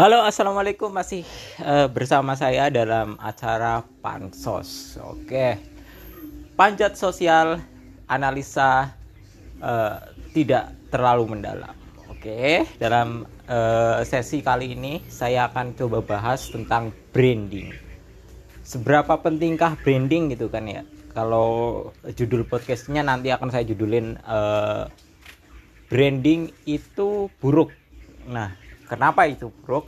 Halo, assalamualaikum. Masih uh, bersama saya dalam acara Pansos. Oke, panjat sosial analisa uh, tidak terlalu mendalam. Oke, dalam uh, sesi kali ini saya akan coba bahas tentang branding. Seberapa pentingkah branding gitu kan ya? Kalau judul podcastnya nanti akan saya judulin uh, branding itu buruk. Nah, Kenapa itu, Bro?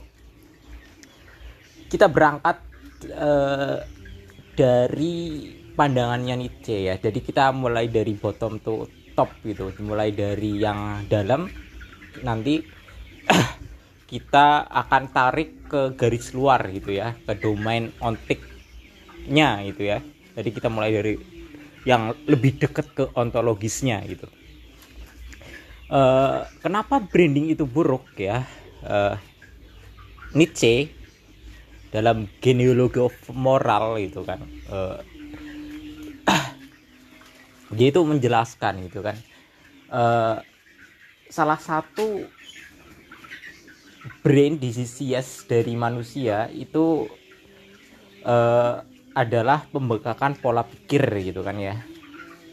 Kita berangkat uh, dari pandangannya Nietzsche ya. Jadi kita mulai dari bottom to top gitu, mulai dari yang dalam nanti kita akan tarik ke garis luar gitu ya, ke domain ontiknya gitu ya. Jadi kita mulai dari yang lebih dekat ke ontologisnya gitu. Uh, kenapa branding itu buruk ya? Uh, Nietzsche dalam genealogi of moral itu kan uh, dia itu menjelaskan gitu kan uh, salah satu brain disease dari manusia itu uh, adalah pembengkakan pola pikir gitu kan ya.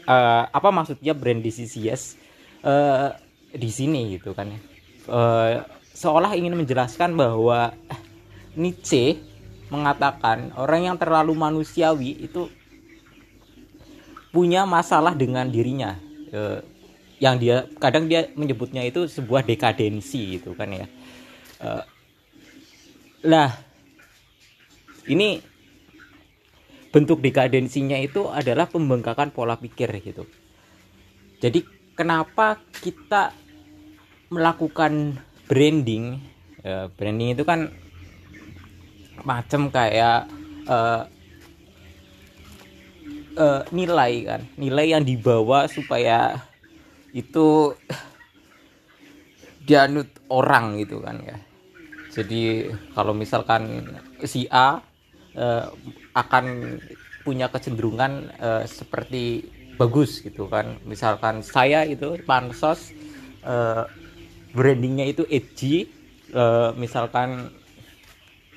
Uh, apa maksudnya brain disease uh, di sini gitu kan ya. Uh, seolah ingin menjelaskan bahwa Nietzsche mengatakan orang yang terlalu manusiawi itu punya masalah dengan dirinya. Eh, yang dia kadang dia menyebutnya itu sebuah dekadensi itu kan ya. Eh, lah ini bentuk dekadensinya itu adalah pembengkakan pola pikir gitu. Jadi kenapa kita melakukan branding. Ya, branding itu kan macam kayak uh, uh, nilai kan. Nilai yang dibawa supaya itu dianut orang gitu kan ya. Jadi kalau misalkan si A uh, akan punya kecenderungan uh, seperti bagus gitu kan. Misalkan saya itu pansos uh, brandingnya itu edgy uh, misalkan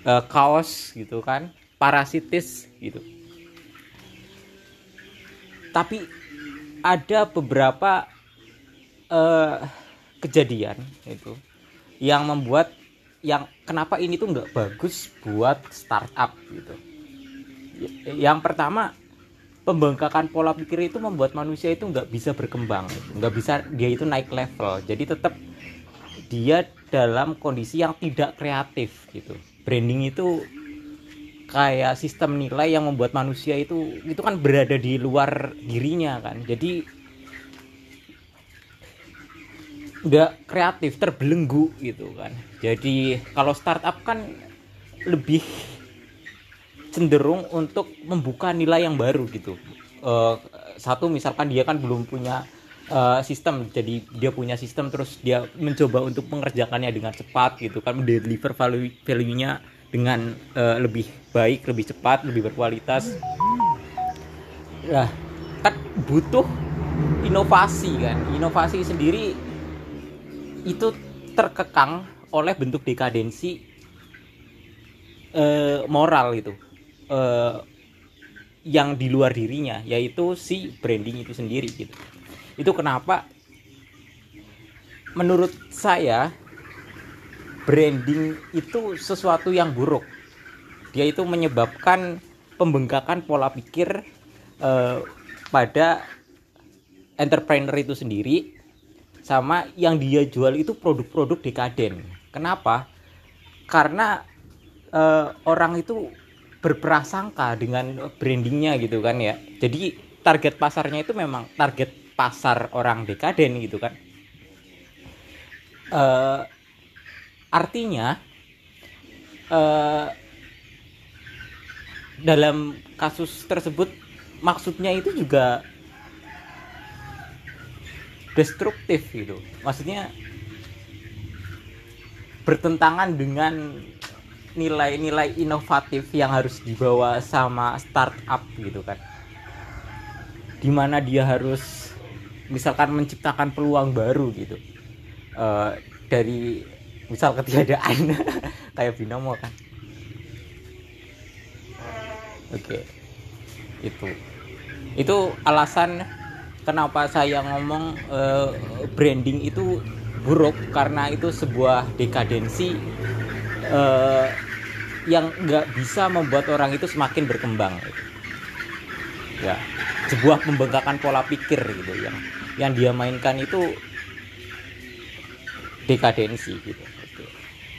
uh, kaos gitu kan parasitis gitu. Tapi ada beberapa uh, kejadian itu yang membuat yang kenapa ini tuh nggak bagus buat startup gitu. Yang pertama pembengkakan pola pikir itu membuat manusia itu nggak bisa berkembang nggak bisa dia itu naik level. Jadi tetap dia dalam kondisi yang tidak kreatif gitu. Branding itu kayak sistem nilai yang membuat manusia itu itu kan berada di luar dirinya kan. Jadi udah kreatif terbelenggu gitu kan. Jadi kalau startup kan lebih cenderung untuk membuka nilai yang baru gitu. Uh, satu misalkan dia kan belum punya uh, sistem. Jadi dia punya sistem terus dia mencoba untuk mengerjakannya dengan cepat gitu kan. Deliver value value nya dengan uh, lebih baik lebih cepat lebih berkualitas. Nah kan butuh inovasi kan. Inovasi sendiri itu terkekang oleh bentuk dekadensi uh, moral itu uh, yang di luar dirinya yaitu si branding itu sendiri gitu itu kenapa? Menurut saya branding itu sesuatu yang buruk. Dia itu menyebabkan pembengkakan pola pikir eh, pada entrepreneur itu sendiri sama yang dia jual itu produk-produk dekaden. Kenapa? Karena eh, orang itu berprasangka dengan brandingnya gitu kan ya. Jadi target pasarnya itu memang target pasar orang dekaden gitu kan. Uh, artinya uh, dalam kasus tersebut maksudnya itu juga destruktif gitu. Maksudnya bertentangan dengan nilai-nilai inovatif yang harus dibawa sama startup gitu kan. Di mana dia harus misalkan menciptakan peluang baru gitu. Uh, dari misal ketiadaan. Kayak binomo kan. Oke. Itu. Itu alasan kenapa saya ngomong uh, branding itu buruk karena itu sebuah dekadensi uh, yang nggak bisa membuat orang itu semakin berkembang. Ya sebuah pembengkakan pola pikir gitu yang yang dia mainkan itu dekadensi gitu.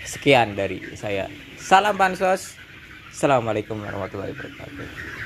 Sekian dari saya. Salam pansos assalamualaikum warahmatullahi wabarakatuh